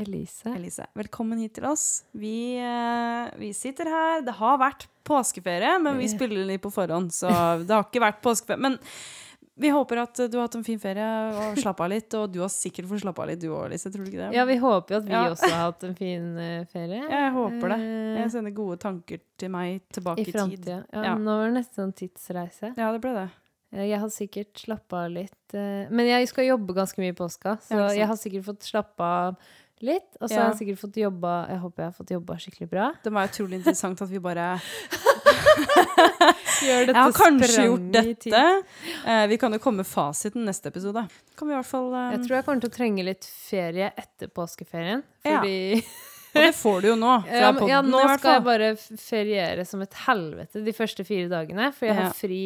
Elise. Elise. Velkommen hit til oss. Vi, eh, vi sitter her. Det har vært påskeferie, men vi spiller litt på forhånd, så det har ikke vært påskeferie. Men vi håper at du har hatt en fin ferie og slappa av litt, og du har sikkert fått slappa av litt, du òg, Elise. Tror du ikke det? Ja, vi håper jo at vi Ja. også har hatt en fin ferie. ferie. Jeg håper det. Eh, Jeg sender gode tanker til meg tilbake I i, tid. Ja, Ja. Nå var det nesten en tidsreise. Ja, det ble det. Eh, Jeg har sikkert slappa av litt. eh, Men jeg skal jobbe ganske mye i påska, så Ja, jeg har sikkert fått slappa av litt. Og så Ja. har jeg sikkert fått jobba Jeg håper jeg har fått jobba skikkelig bra. Det var utrolig interessant at vi bare Gjør dette Jeg har kanskje gjort dette. Eh, vi kan jo komme med fasiten neste episode. Kan vi i hvert fall um... Jeg tror jeg kommer til å trenge litt ferie etter påskeferien. Ja. Og det får du jo nå, fra ja, podden ja, nå skal jeg bare feriere som et helvete de første fire dagene. For jeg har fri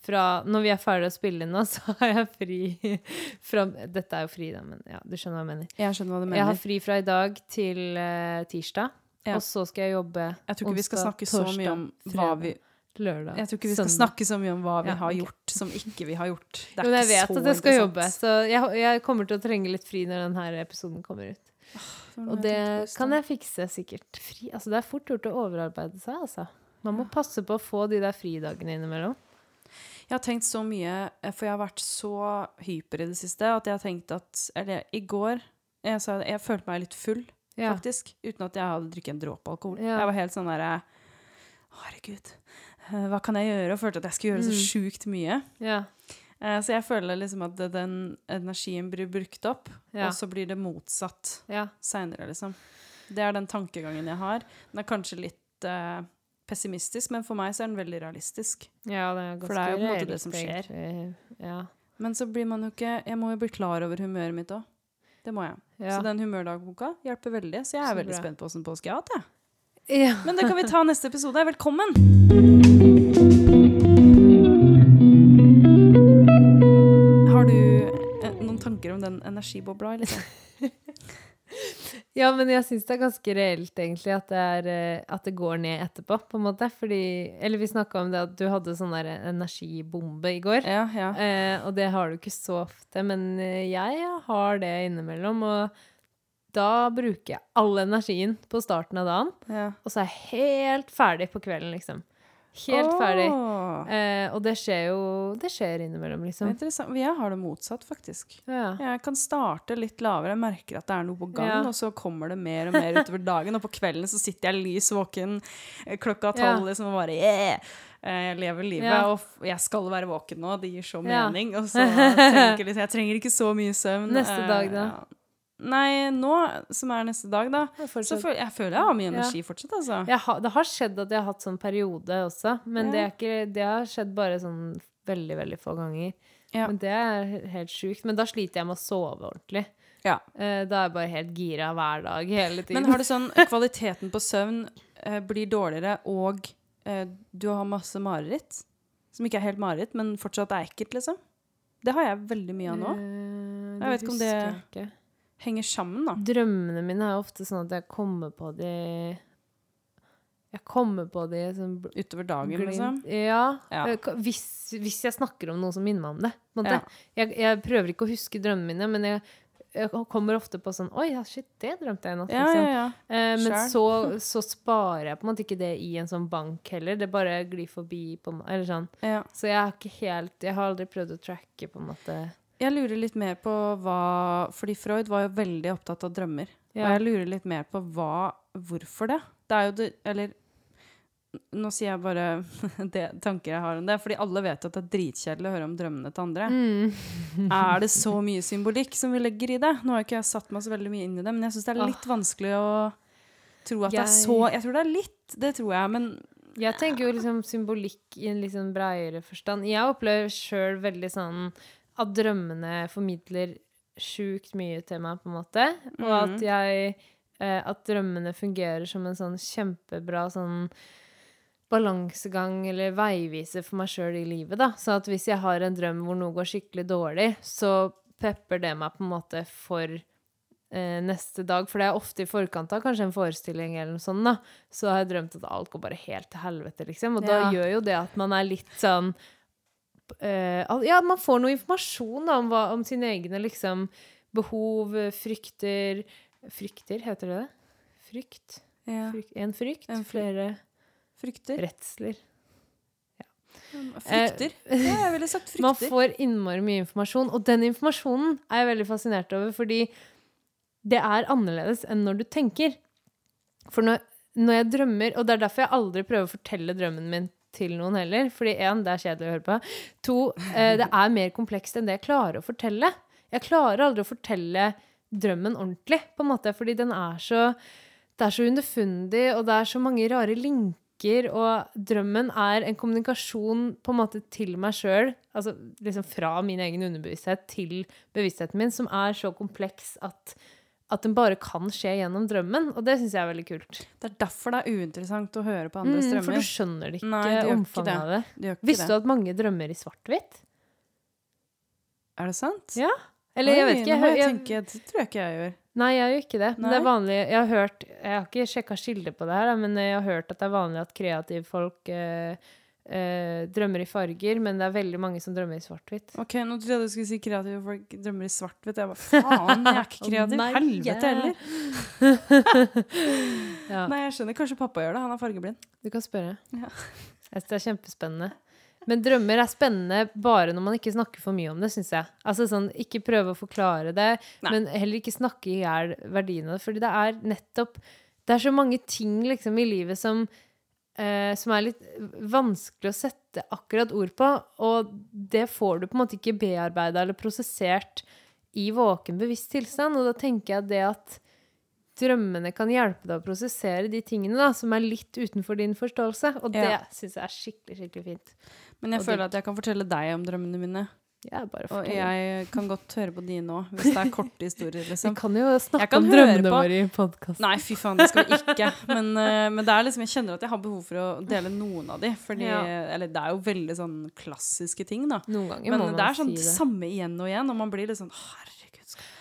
fra Når vi er ferdige å spille inn nå, så har jeg fri fra Dette er jo fri, da, men ja, du skjønner hva jeg mener. Jeg skjønner hva du mener. Jeg har fri fra i dag til uh, tirsdag. Ja. Og så skal jeg jobbe Jeg tror ikke vi skal onsdag, torsdag, så mye om hva vi lørdag, Jeg tror ikke vi skal søndag. snakke så mye om hva vi Ja, har okay. gjort som ikke vi har gjort. Det er Men jeg vet at jeg skal jobbe, så jeg, jeg kommer til å trenge litt fri når denne episoden kommer ut. Og det kan jeg fikse sikkert. Fri, altså det er fort gjort å overarbeide seg, altså. Man må passe på å få de der fridagene innimellom. Jeg har tenkt så mye, eh, for jeg har vært så hyper i det siste, at jeg har tenkt at Eller i går Jeg, sa, jeg følte meg litt full, Ja. faktisk, uten at jeg hadde drukket en dråpe alkohol. Ja. Jeg var helt sånn derre Herregud, eh, hva kan jeg gjøre? Og følte at jeg skulle gjøre så Mm. sjukt mye. Ja. Eh, Så jeg føler liksom at den energien blir brukt opp, Ja. og så blir det motsatt ja. seinere, liksom. Det er den tankegangen jeg har. Den er kanskje litt eh, pessimistisk, men for meg så er den veldig realistisk. Ja, det er ganske For det er jo på en måte det som skjer. Ja. Men så blir man jo ikke Jeg må jo bli klar over humøret mitt òg. Det må jeg. Ja. Så den humørdagboka hjelper veldig. Så jeg er Så veldig bra. spent på åssen påske jeg har hatt, jeg. ja. Men det kan vi ta neste episode. Velkommen! Har du eh, noen tanker om den energibobla, liksom? Ja, men jeg syns det er ganske reelt, egentlig, at det, er, eh, at det går ned etterpå, på en måte. Fordi Eller vi snakka om det at du hadde sånn der energibombe i går. Ja, ja. Eh, og det har du ikke så ofte, men eh, jeg har det innimellom. Og da bruker jeg all energien på starten av dagen, ja. og så er jeg helt ferdig på kvelden, liksom. Helt ferdig. Eh, og det skjer jo Det skjer innimellom, liksom. Interessant. Jeg har det motsatt, faktisk. Ja. Jeg kan starte litt lavere, merker at det er noe på gang, Ja. og så kommer det mer og mer utover dagen. Og på kvelden så sitter jeg lys våken klokka klokka Ja. tolv liksom, og bare yeah! Eh, Jeg lever livet, Ja. og jeg skal være våken nå. Det gir så Ja. mening. Og så tenker jeg litt Jeg trenger ikke så mye søvn. Neste eh, dag, da? Ja. Nei, nå som er neste dag, da. Er Så føler, jeg føler jeg har mye Ja. energi fortsatt, altså. Jeg har, det har skjedd at jeg har hatt sånn periode også, men Ja. det, er ikke, det har skjedd bare sånn veldig, veldig få ganger. Ja. Men det er helt sjukt. Men da sliter jeg med å sove ordentlig. Ja. Eh, da er jeg bare helt gira hver dag hele tiden. Men har du sånn kvaliteten på søvn eh, blir dårligere, og eh, du har masse mareritt? Som ikke er helt mareritt, men fortsatt er ekkelt, liksom? Det har jeg veldig mye av nå. Eh, Jeg vet ikke om det- jeg. Henger sammen, da. Drømmene mine er ofte sånn at jeg kommer på de Jeg kommer på de som Utover dagen, glimt. liksom. Ja. Ja. eh, Hvis, hvis jeg snakker om noe som minner meg om det. Ja. Jeg, jeg prøver ikke å huske drømmene mine, men jeg, jeg kommer ofte på sånn Oi, shit, det drømte jeg i natt. Ja, liksom. Eh, men så, så sparer jeg på en måte ikke det i en sånn bank heller. Det bare glir forbi på meg. Eller sånn. ja. Så jeg har ikke helt Jeg har aldri prøvd å tracke, på en måte. Jeg lurer litt mer på hva Fordi Freud var jo veldig opptatt av drømmer. Og jeg lurer litt mer på hva Hvorfor det? Det er jo det Eller nå sier jeg bare det tanker jeg har om det, fordi alle vet at det er dritkjedelig å høre om drømmene til andre. Mm. Er det så mye symbolikk som vi legger i det? Nå har ikke jeg satt meg så veldig mye inn i det, men jeg syns det er litt vanskelig å tro at det er så Jeg tror det er litt, det tror jeg, men Jeg tenker jo liksom symbolikk i en litt sånn bredere forstand. Jeg opplever sjøl veldig sånn at drømmene formidler sjukt mye til meg, på en måte. Og at Mhm. jeg eh, at drømmene fungerer som en sånn kjempebra sånn balansegang eller veiviser for meg sjøl i livet, da. Så at hvis jeg har en drøm hvor noe går skikkelig dårlig, så pepper det meg på en måte for eh, neste dag. For det er ofte i forkant av kanskje en forestilling eller noe sånt, da. Så har jeg drømt at alt går bare helt til helvete, liksom. Og da gjør jo det at man er litt sånn al- Ja, man får noe informasjon da, om, hva, om sine egne liksom behov, frykter Frykter, heter det det? Frykt? Ja. Frykt. En frykt, En fry- flere Frykter. redsler. Frykter. Ja, jeg ville sagt frykter. Man får innmari mye informasjon, og den informasjonen er jeg veldig fascinert over, fordi det er annerledes enn når du tenker. For når, når jeg drømmer, og det er derfor jeg aldri prøver å fortelle drømmen min til noen heller, fordi én, det er kjedelig å høre på, to, eh, det er mer komplekst enn det jeg klarer å fortelle. Jeg klarer aldri å fortelle drømmen ordentlig, på en måte, fordi den er så det er så underfundig, og det er så mange rare linker, og drømmen er en kommunikasjon på en måte til meg sjøl, altså liksom fra min egen underbevissthet til bevisstheten min, som er så kompleks at, at den bare kan skje gjennom drømmen, og det syns jeg er veldig kult. Det er derfor det er uinteressant å høre på andres Mm, for du skjønner ikke Nei, de omfanget ikke det. av det. De Visste du at mange drømmer i svart-hvitt? Er det sant? Ja. Eller jeg vet ikke. Jeg jeg- tenke, det tror jeg ikke jeg gjør. Nei, jeg gjør ikke det. Men det er vanlig Jeg har hørt Jeg har ikke sjekka kilder på det her, men jeg har hørt at det er vanlig at kreative folk eh, eh, drømmer i farger, men det er veldig mange som drømmer i svart-hvitt. Ok, Nå trodde jeg du skulle si kreative folk drømmer i svart-hvitt. Jeg bare faen, jeg er ikke kreativ. nei, Helvete heller. Ja, Nei, jeg skjønner. Kanskje pappa gjør det. Han er fargeblind. du kan spørre. Ja. Det er kjempespennende. Men drømmer er spennende bare når man ikke snakker for mye om det, syns jeg. Altså sånn, Ikke prøve å forklare det, Nei. men heller ikke snakke i hjel verdien av det. Fordi det er nettopp Det er så mange ting liksom i livet som eh, som er litt vanskelig å sette akkurat ord på, og det får du på en måte ikke bearbeida eller prosessert i våken, bevisst tilstand. Og da tenker jeg det at drømmene kan hjelpe deg å prosessere de tingene da, som er litt utenfor din forståelse. Og det Ja. syns jeg er skikkelig, skikkelig fint. Men jeg Og føler at jeg kan fortelle deg om drømmene mine. Bare Og jeg kan godt høre på dine òg, hvis det er korte historier, Vi liksom. kan jo snakke kan om drømmene på- våre i podkasten. Nei, fy faen, det skal vi ikke. Men, eh, men det er liksom, jeg kjenner at jeg har behov for å dele noen av de. Fordi, Ja. Eller det er jo veldig sånn klassiske ting, da. Men det er sånn si det. samme igjen og igjen, og man blir litt sånn Herregud.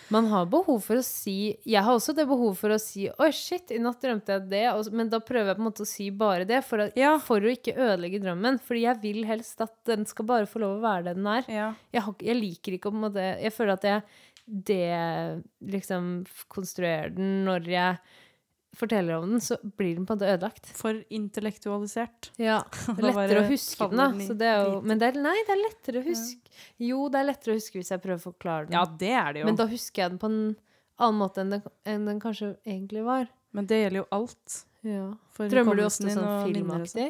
Man har behov for å si Jeg har også det behov for å si 'oi, shit, i natt drømte jeg det', men da prøver jeg på en måte å si bare det, for, at, Ja. for å ikke ødelegge drømmen. Fordi jeg vil helst at den skal bare få lov å være det den er. Ja. Jeg, har, jeg liker ikke å på en måte Jeg føler at jeg det liksom konstruerer den når jeg forteller om den, så blir den på en måte ødelagt. For intellektualisert. Ja, det er lettere å huske den, da. Så det er jo, men det er, nei, det er lettere å huske. Jo, det er lettere å huske hvis jeg prøver å forklare den. Ja, det er det jo. men da husker jeg den på en annen måte enn den, enn den kanskje egentlig var. Men det gjelder jo alt. Ja. For Drømmer du også ofte sånn filmaktig?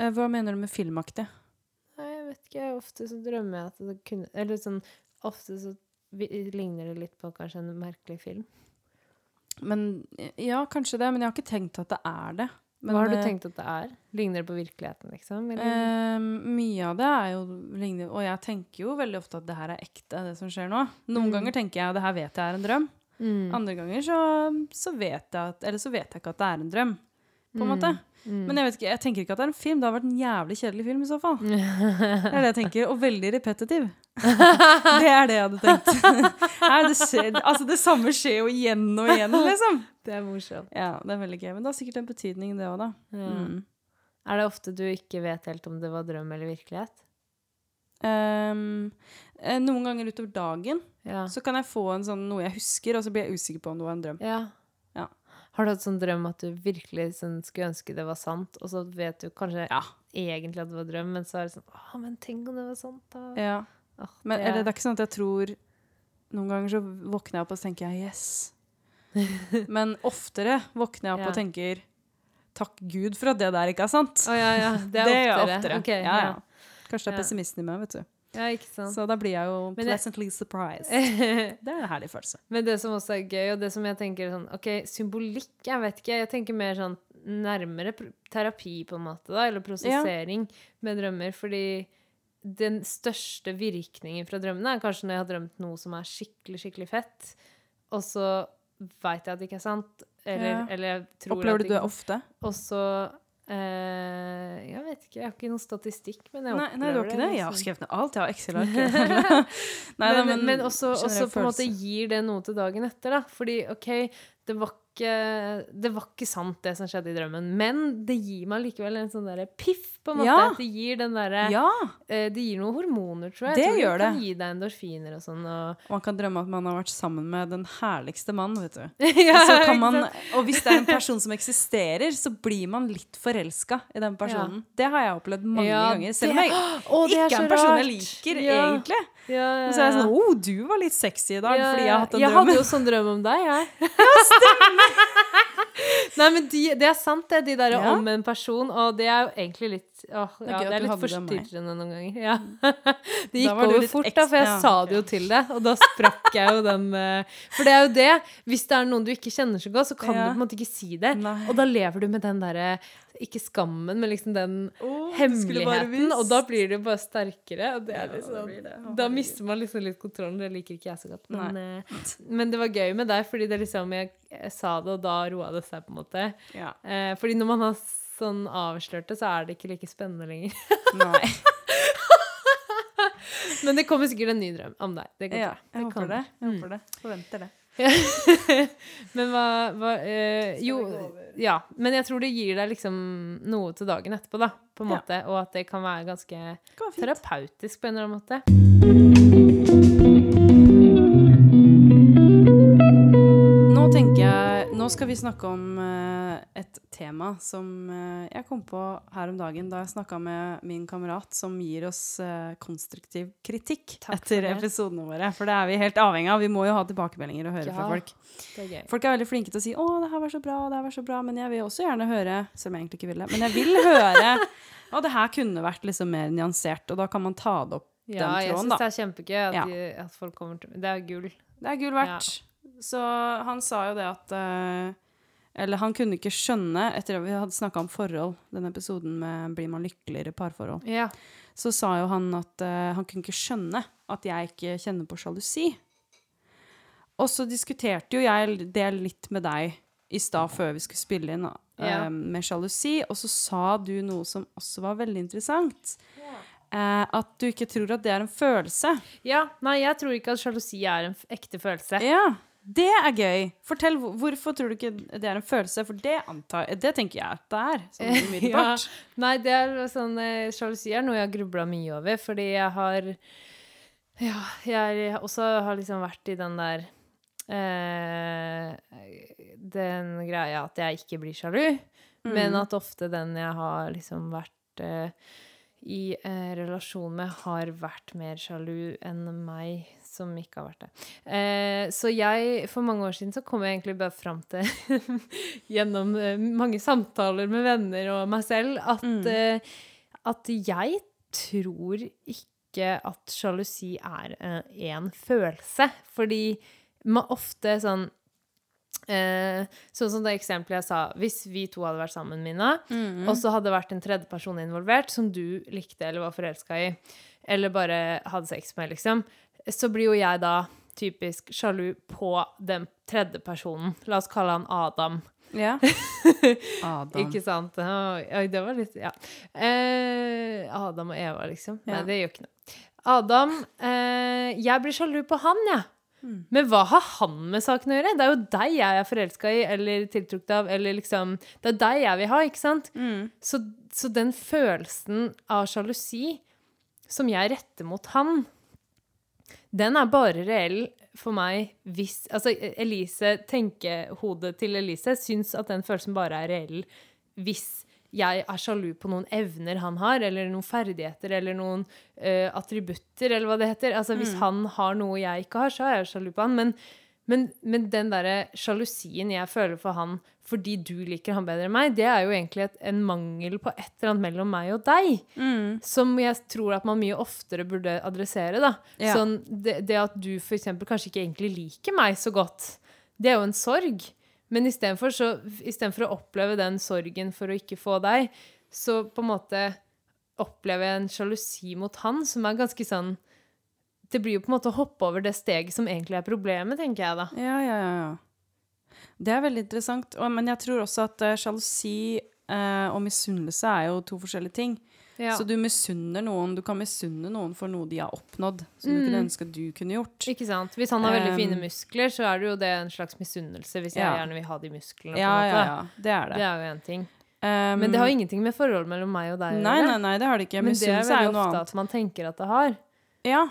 Eh, Hva mener du med filmaktig? Nei, jeg vet ikke. Ofte så drømmer jeg at det kunne Eller sånn Ofte så ligner det litt på kanskje en merkelig film. Men Ja, kanskje det, men jeg har ikke tenkt at det er det. Men, Hva har du eh, tenkt at det er? Ligner det på virkeligheten, liksom? Eh, mye av det er jo ligner, og jeg tenker jo veldig ofte at det her er ekte, det som skjer nå. Noen Mm. ganger tenker jeg at det her vet jeg er en drøm. Mm. Andre ganger så, så vet jeg at Eller så vet jeg ikke at det er en drøm, på en Mm. måte. Mm. Men jeg, vet ikke, jeg tenker ikke at det er en film. Det har vært en jævlig kjedelig film i så fall. Det er det jeg tenker. Og veldig repetitiv. Det er det jeg hadde tenkt. Nei, det, skjer, altså, det samme skjer jo igjen og igjen, liksom. det er morsomt. Ja, det er veldig gøy. Men det har sikkert en betydning, det òg, da. Ja. Mm. Er det ofte du ikke vet helt om det var drøm eller virkelighet? Eh, noen ganger utover dagen Ja. så kan jeg få en sånn, noe jeg husker, og så blir jeg usikker på om det var en drøm. ja. Ja. Har du hatt sånn drøm at du virkelig sånn, skulle ønske det var sant, og så vet du kanskje Ja. egentlig at det var drøm, men så er det sånn Å, men tenk om det var sant, da. ja. Åh, Men, det Eller det er- ikke sånn at jeg tror Noen ganger så våkner jeg opp og så tenker jeg yes. Men oftere våkner jeg opp Ja. og tenker takk Gud for at det der ikke er sant. Å ja, ja. Det er oftere. gjør jeg oftere. Okay, ja, ja. Kanskje det er pessimisten i meg, vet du. Ja, ikke sant. Så da blir jeg jo jeg- pleasantly surprised. Det er en herlig følelse. Men det som også er gøy, og det som jeg tenker sånn OK, symbolikk, jeg vet ikke. Jeg tenker mer sånn nærmere terapi, på en måte, da, eller prosessering med drømmer. Fordi den største virkningen fra drømmene er kanskje når jeg har drømt noe som er skikkelig, skikkelig fett, og så veit jeg at det ikke er sant. Eller, Ja. eller jeg tror Opplever du det ofte? Og så eh, Jeg vet ikke, jeg har ikke noen statistikk, men jeg Nei, opplever nei, du har ikke det? Jeg har liksom. skrevet ned alt. Jeg har Excel-ark. men, men, men, også, også på en måte gir det noe til dagen etter, da. Fordi OK, det var ikke, det var ikke sant, det som skjedde i drømmen, men det gir meg likevel en sånn derre piff, på en måte. Ja. Det gir den derre Ja! eh, Det gir noen hormoner, tror jeg. Det jeg tror gjør kan gi deg endorfiner og sånn. Og... Og man kan drømme at man har vært sammen med den herligste mann, vet du. ja, Og, så kan man, og hvis det er en person som eksisterer, så blir man litt forelska i den personen. Det har jeg opplevd mange Ja, ganger. Selv om jeg Å, ikke er en person jeg liker, Ja. egentlig. Ja, ja, Men så er jeg sånn Å, oh, du var litt sexy i dag Ja, fordi jeg har hatt en jeg drøm. hadde jo sånn drøm om deg, jeg. Nei, men de, det er sant, det. De der Ja. om en person. Og det er jo egentlig litt åh, Det ja, det er litt forstyrrende noen ganger. Ja. Det gikk over fort, da, for jeg ja, sa det jo til deg, og da sprakk jeg jo den eh, For det er jo det. Hvis det er noen du ikke kjenner så godt, så kan du på en måte ikke si det. Nei. Og da lever du med den derre Ikke skammen, men liksom den bare hemmeligheten. Og da blir det bare sterkere. Og det Ja, det liksom det. Oh, Da mister man liksom litt kontrollen. Det liker ikke jeg så godt. Men, eh, men det var gøy med deg, fordi det liksom jeg, jeg sa det, og da roa det seg, på en måte. Ja. Eh, fordi når man har sånn avslørt det, så er det ikke like spennende lenger. Nei. Men det kommer sikkert en ny drøm om deg. Det Ja, jeg håper det. Jeg håper det. Forventer det. Men hva, hva øh, Jo, ja. Men jeg tror det gir deg liksom noe til dagen etterpå, da. På en Ja. Og at det kan være ganske kan være terapeutisk på en eller annen måte. Skal vi snakke om eh, et tema som eh, jeg kom på her om dagen da jeg snakka med min kamerat som gir oss eh, konstruktiv kritikk etter episodene våre. For det er vi helt avhengig av. Vi må jo ha tilbakemeldinger og høre Ja. fra folk. Er. Folk er veldig flinke til å si 'Å, det her var så bra, det her var så bra', men jeg vil også gjerne høre Selv om jeg egentlig ikke ville. Men jeg vil høre Å, det her kunne vært liksom mer nyansert, og da kan man ta det opp Ja, den jeg tråden, syns det er kjempegøy at, Ja. de, at folk kommer til Det er gull. Det er gull verdt. Så han sa jo det at eh, Eller han kunne ikke skjønne, etter at vi hadde snakka om forhold, den episoden med 'Blir man lykkeligere' parforhold, Ja. så sa jo han at eh, han kunne ikke skjønne at jeg ikke kjenner på sjalusi. Og så diskuterte jo jeg det litt med deg i stad før vi skulle spille inn, eh, Ja. med sjalusi, og så sa du noe som også var veldig interessant. Eh, at du ikke tror at det er en følelse. ja. Nei, jeg tror ikke at sjalusi er en ekte følelse. Ja, det er gøy. Fortell, hvorfor tror du ikke det er en følelse? For det antar Det tenker jeg at det er. Sånn umiddelbart. Nei, det er sånn eh, Sjalusi er noe jeg har grubla mye over, fordi jeg har Ja, jeg også har liksom vært i den der eh, Den greia at jeg ikke blir sjalu, men at ofte den jeg har liksom vært eh, i eh, relasjon med, har vært mer sjalu enn meg, som ikke har vært det. Eh, så jeg, for mange år siden, så kom jeg egentlig bare fram til, gjennom eh, mange samtaler med venner og meg selv, at, Mm. eh, at jeg tror ikke at sjalusi er eh, en følelse. Fordi man ofte sånn Eh, sånn som det eksempelet jeg sa, hvis vi to hadde vært sammen, Mina, Mm. og så hadde det vært en tredje person involvert som du likte eller var forelska i, eller bare hadde sex med, liksom, så blir jo jeg da typisk sjalu på den tredje personen. La oss kalle han Adam. Ja. Adam. Ikke sant? Oi, det var litt Ja. Eh, Adam og Eva, liksom. Nei, Ja. det gjør ikke noe. Adam eh, Jeg blir sjalu på han, jeg. Mm. Men hva har han med saken å gjøre? Det er jo deg jeg er forelska i eller tiltrukket av, eller liksom Det er deg jeg vil ha, ikke sant? Mm. Så, så den følelsen av sjalusi som jeg retter mot han, den er bare reell for meg hvis Altså, Elise, tenkehodet til Elise syns at den følelsen bare er reell hvis jeg er sjalu på noen evner han har, eller noen ferdigheter, eller noen uh, attributter, eller hva det heter. Altså, Hvis han har noe jeg ikke har, så er jeg sjalu på han. Men, men, men den derre sjalusien jeg føler for han fordi du liker han bedre enn meg, det er jo egentlig et, en mangel på et eller annet mellom meg og deg. Mm. Som jeg tror at man mye oftere burde adressere. da. Ja. Sånn, det, det at du eksempel kanskje ikke egentlig liker meg så godt, det er jo en sorg. Men istedenfor å oppleve den sorgen for å ikke få deg, så på en måte opplever jeg en sjalusi mot han som er ganske sånn Det blir jo på en måte å hoppe over det steget som egentlig er problemet, tenker jeg da. Ja, ja, ja, ja. Det er veldig interessant. Men jeg tror også at uh, sjalusi uh, og misunnelse er jo to forskjellige ting. Ja. Så du misunner noen, du kan misunne noen for noe de har oppnådd, som du kunne Mm. ønske du kunne gjort. Ikke sant? Hvis han har veldig fine Um, muskler, så er det jo det en slags misunnelse, hvis jeg Ja. gjerne vil ha de musklene. Ja, ja, ja. Det er det. Det er jo én ting. Um, Men det har ingenting med forholdet mellom meg og deg å Nei, gjøre. nei, nei, det har det ikke. Men det er Misunnelse er veldig ofte at man tenker at det har. Ja.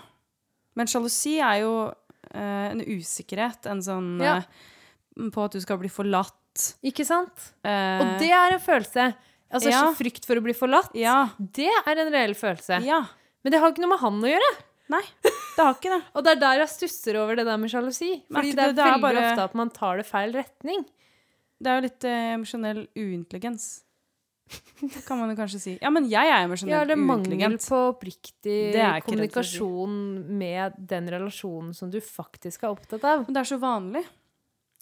Men sjalusi er jo uh, en usikkerhet, en sånn Ja. eh, På at du skal bli forlatt. Ikke sant? Uh, Og det er en følelse. Altså ja. frykt for å bli forlatt. Ja. Det er en reell følelse. Ja. Men det har ikke noe med han å gjøre. Nei, det har ikke det. Og det er der jeg stusser over det der med sjalusi. Fordi det er det- er veldig bare- ofte at man tar det feil retning. Det er jo litt emosjonell uintelligens. Kan man jo kanskje si. Ja, men jeg er emosjonelt Ja, eller mangel uintelligent. på oppriktig Det er jeg ikke redd for si. kommunikasjon med den relasjonen som du faktisk er opptatt av. Men det er så vanlig.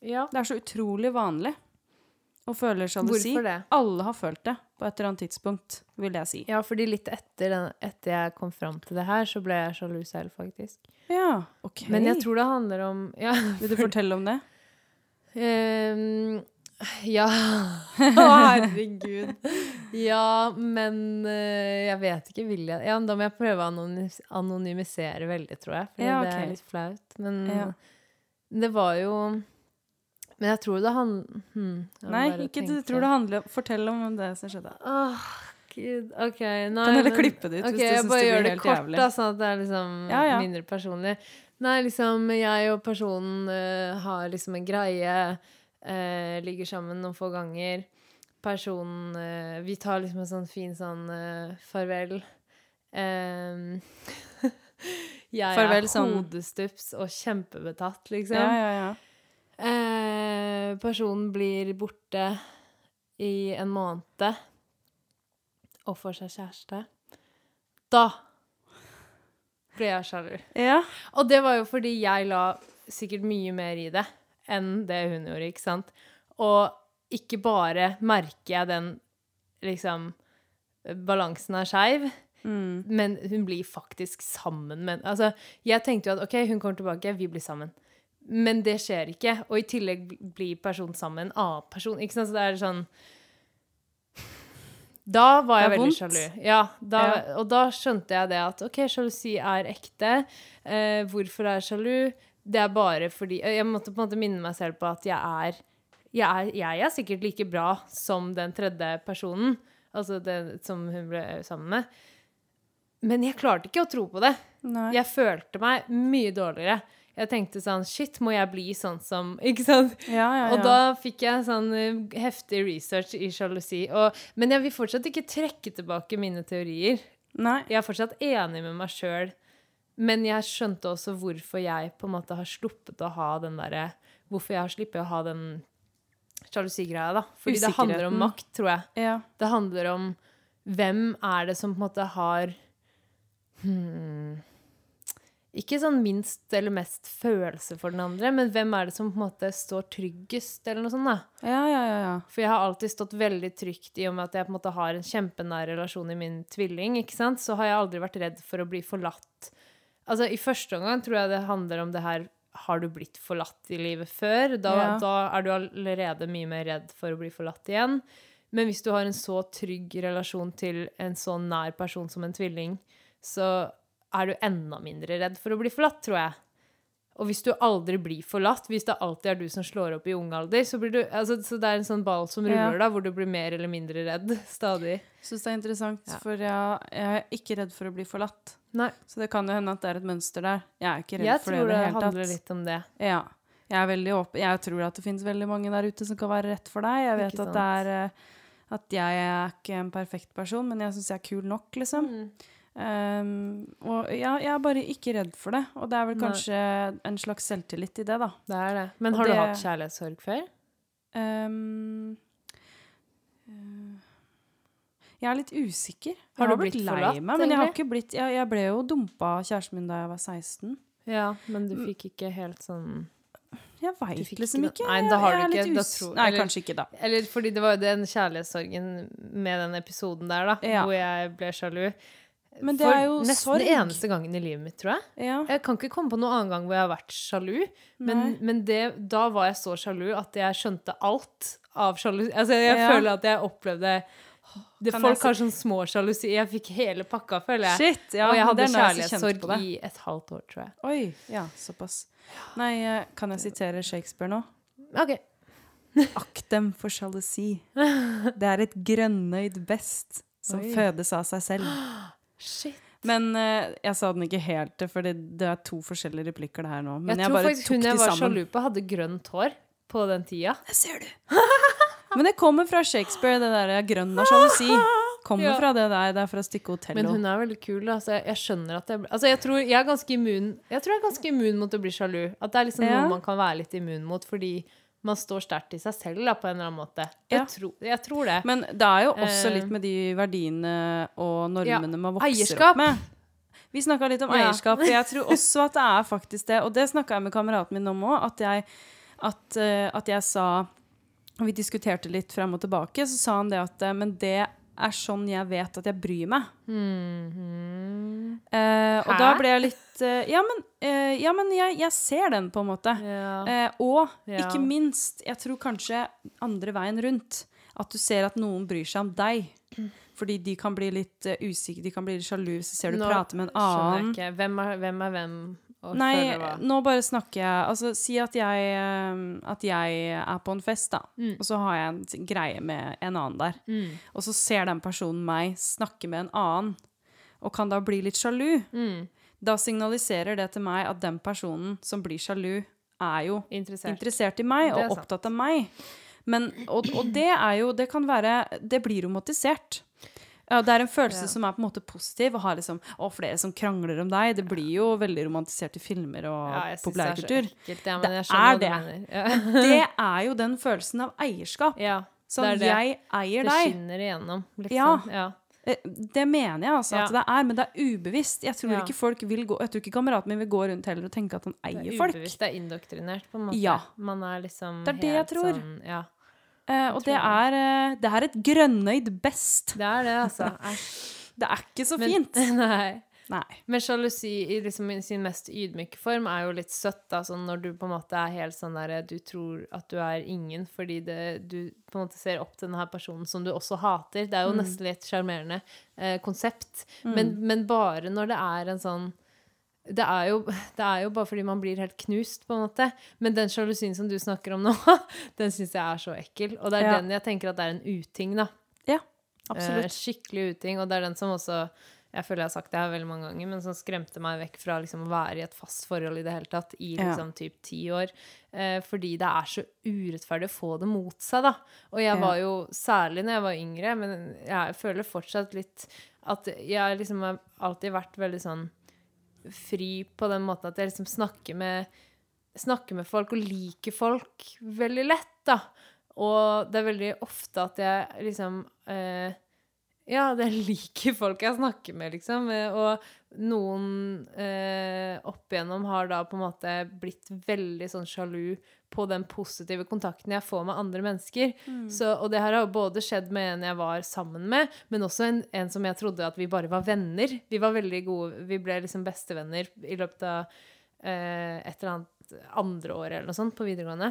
Ja. Det er så utrolig vanlig å føle sjalusi. Hvorfor det? Alle har følt det på et eller annet tidspunkt, vil jeg si. Ja, fordi litt etter, den, etter jeg kom fram til det her, så ble jeg sjalu selv, faktisk. Ja, ok. Men jeg tror det handler om Ja. Vil du fortelle om det? Ehm, ja Å, herregud. Ja, men eh, jeg vet ikke. Vil jeg Ja, da må jeg prøve å anonymisere veldig, tror jeg. For Ja, det er litt flaut. Men Ja. det var jo Men jeg tror det handler hmm, Nei, ikke ikke du tror det handler Fortell om det som skjedde. Åh, gud. OK. Nei, Kan heller klippe det ut okay, hvis du jeg bare gjør det kort, jævlig. da, sånn at det er liksom Ja, ja. mindre personlig. Nei, liksom, jeg og personen uh, har liksom en greie, eh, ligger sammen noen få ganger. Personen eh, Vi tar liksom en sånn fin sånn eh, farvel. Em, jeg Farvel er sånn- hodestups og kjempebetatt, liksom. Ja, ja, ja. Eh, personen blir borte i en måned og får seg kjæreste. Da ble jeg sjalu. Ja, Og det var jo fordi jeg la sikkert mye mer i det enn det hun gjorde, ikke sant? Og ikke bare merker jeg den liksom Balansen er skeiv, mm. men hun blir faktisk sammen med Altså, jeg tenkte jo at OK, hun kommer tilbake, vi blir sammen. Men det skjer ikke. Og i tillegg blir personen sammen med en annen person. Ikke sant? Så det er sånn Da var jeg veldig sjalu. Ja, da, Ja. Og da skjønte jeg det at OK, sjalusi er ekte. Eh, hvorfor er jeg sjalu? Det er bare fordi Jeg måtte på en måte minne meg selv på at jeg er jeg er, jeg er sikkert like bra som den tredje personen, altså den som hun ble sammen med. Men jeg klarte ikke å tro på det. Nei. Jeg følte meg mye dårligere. Jeg tenkte sånn Shit, må jeg bli sånn som Ikke sant? Ja, ja, ja. Og da fikk jeg sånn eh, heftig research i sjalusi. Men jeg vil fortsatt ikke trekke tilbake mine teorier. Nei. Jeg er fortsatt enig med meg sjøl. Men jeg skjønte også hvorfor jeg på en måte har sluppet å ha den derre Hvorfor jeg har sluppet å ha den sjalusigreia, da. Fordi det handler om makt, tror jeg. Ja. Det handler om hvem er det som på en måte har hmm, Ikke sånn minst eller mest følelse for den andre, men hvem er det som på en måte står tryggest, eller noe sånt, da. Ja, ja, ja, ja. For jeg har alltid stått veldig trygt i og med at jeg på en måte har en kjempenær relasjon i min tvilling, ikke sant, så har jeg aldri vært redd for å bli forlatt. Altså, i første omgang tror jeg det handler om det her har du blitt forlatt i livet før? Da, Ja. da er du allerede mye mer redd for å bli forlatt igjen. Men hvis du har en så trygg relasjon til en så nær person som en tvilling, så er du enda mindre redd for å bli forlatt, tror jeg. Og hvis du aldri blir forlatt, hvis det alltid er du som slår opp i ung alder, så blir du altså, Så det er en sånn ball som ruller, da, hvor du blir mer eller mindre redd stadig. Syns det er interessant, Ja. for jeg, jeg er ikke redd for å bli forlatt. Nei. Så det kan jo hende at det er et mønster der. Jeg er ikke redd Jeg for det tror i det det handler litt om det. Ja. Jeg er veldig åpen. Jeg tror at det finnes veldig mange der ute som kan være rett for deg. Jeg vet at det er eh, At jeg er ikke en perfekt person, men jeg syns jeg er kul nok, liksom. Mm. Um, og ja, jeg er bare ikke redd for det. Og det er vel Nei. kanskje en slags selvtillit i det, da. Det er det. Men har det- du hatt kjærlighetssorg før? Um, jeg er litt usikker. Jeg Har du blitt blitt lei forlatt, meg, men jeg har ikke blitt Jeg, jeg ble jo dumpa av kjæresten min da jeg var 16. Ja, men du fikk ikke helt sånn Jeg veit liksom ikke. Nei, da har du ikke- da tror- Nei, eller- kanskje ikke, da. Eller fordi det var jo den kjærlighetssorgen med den episoden der, da, Ja. hvor jeg ble sjalu. Men det for er jo nesten sorg. eneste gangen i livet mitt, tror jeg. Ja. Jeg kan ikke komme på noen annen gang hvor jeg har vært sjalu, men, men det, da var jeg så sjalu at jeg skjønte alt av sjalusi. Altså, jeg Ja. føler at jeg opplevde det, Kan Folk har sånn små sjalusi. Jeg fikk hele pakka, føler jeg. Shit! Ja, og jeg hadde kjærlighetssorg i et halvt år, tror jeg. Oi, ja, såpass. Nei, eh, kan jeg sitere Shakespeare nå? OK. Akt dem for sjalusi. Det er et grønnøyd best som Oi. fødes av seg selv. Shit. Men uh, jeg sa den ikke helt til, for det, det er to forskjellige replikker det her nå. Men Jeg, jeg, tror bare faktisk tok hun jeg var sjalu på, hadde grønt hår på den tida. Det ser du. Men det kommer fra Shakespeare, det der grønn av sjalusi. Kommer Ja. fra det der. Det er fra stykket Men hun er veldig kul. Altså, jeg, jeg skjønner at jeg Altså, jeg tror jeg er ganske immun Jeg tror jeg er ganske immun mot å bli sjalu. At det er liksom Ja. noe man kan være litt immun mot, fordi man står sterkt i seg selv da, på en eller annen måte. Jeg, Ja. tror, jeg tror det. Men det er jo også Eh, litt med de verdiene og normene man vokser eierskap. opp med. Vi snakka litt om Ja. eierskap, jeg tror også at det er faktisk det. Og det snakka jeg med kameraten min om òg, at, at, eh, at jeg sa Vi diskuterte litt frem og tilbake, så sa han det at eh, Men det er sånn jeg vet at jeg bryr meg. Mhm. Eh, og Hæ? da ble jeg litt eh, Ja, men, eh, ja, men jeg, jeg ser den, på en måte. Ja. Eh, og ikke minst, jeg tror kanskje andre veien rundt, at du ser at noen bryr seg om deg. Fordi de kan bli litt usikre, de kan bli litt sjalu, hvis de ser du Nå prate med en Skjønner annen. jeg ikke. Hvem er hvem, er hvem Nei, nå bare snakker jeg Altså, si at jeg, eh, at jeg er på en fest, da. Mm. Og så har jeg en greie med en annen der. Mm. Og så ser den personen meg snakke med en annen, og kan da bli litt sjalu. Mm. Da signaliserer det til meg at den personen som blir sjalu, er jo Interessert. interessert i meg og opptatt av meg. Men, og, og det er jo Det kan være Det blir romantisert. Ja, det er en følelse Ja. som er på en måte positiv. Å ha liksom, å, flere som krangler om deg. Det blir jo veldig romantisert i filmer og Ja, populærkultur. det er ja, Det men er det. Ja. Det er jo den følelsen av eierskap. ja. Det er det. jeg eier deg. Det skinner igjennom, liksom. Ja. Ja. Eh, Det mener jeg altså at det er, men det er ubevisst. Jeg tror Ja. ikke folk vil gå Jeg tror ikke kameraten min vil gå rundt heller og tenke at han Det eier er folk. ubevisst, det er indoktrinert, på en måte. Ja. Man er liksom Det er det jeg tror. Sånn, ja. Eh, og det er, eh, det er et grønnøyd best. Det er det, altså. Det er ikke så Men- fint. Nei. Nei. Men sjalusi i liksom sin mest ydmyke form er jo litt søtt, da, sånn når du på en måte er helt sånn derre Du tror at du er ingen fordi det, du på en måte ser opp til denne personen som du også hater. Det er jo Mm. nesten litt sjarmerende eh, konsept. Men, men bare når det er en sånn det er, jo, det er jo bare fordi man blir helt knust, på en måte. Men den sjalusien som du snakker om nå, den syns jeg er så ekkel. Og det er Ja. den jeg tenker at det er en uting, da. Ja, Eh, absolutt. skikkelig uting. Og det er den som også Jeg føler jeg har sagt det her veldig mange ganger, men som skremte meg vekk fra liksom, å være i et fast forhold i det hele tatt i Ja. liksom typ ti år. Eh, fordi det er så urettferdig å få det mot seg, da. Og jeg Ja. var jo særlig når jeg var yngre, men jeg føler fortsatt litt at jeg liksom har alltid vært veldig sånn fri på den måten at jeg liksom snakker med snakker med folk og liker folk veldig lett, da. Og det er veldig ofte at jeg liksom eh, Ja, det liker folk jeg snakker med, liksom. Eh, Og noen eh, opp igjennom har da på en måte blitt veldig sånn sjalu på den positive kontakten jeg får med andre mennesker. Så, og det her har både skjedd med en jeg var sammen med, men også en, en som jeg trodde at vi bare var venner. Vi var veldig gode, vi ble liksom bestevenner i løpet av eh, et eller annet andre året eller noe sånt på videregående.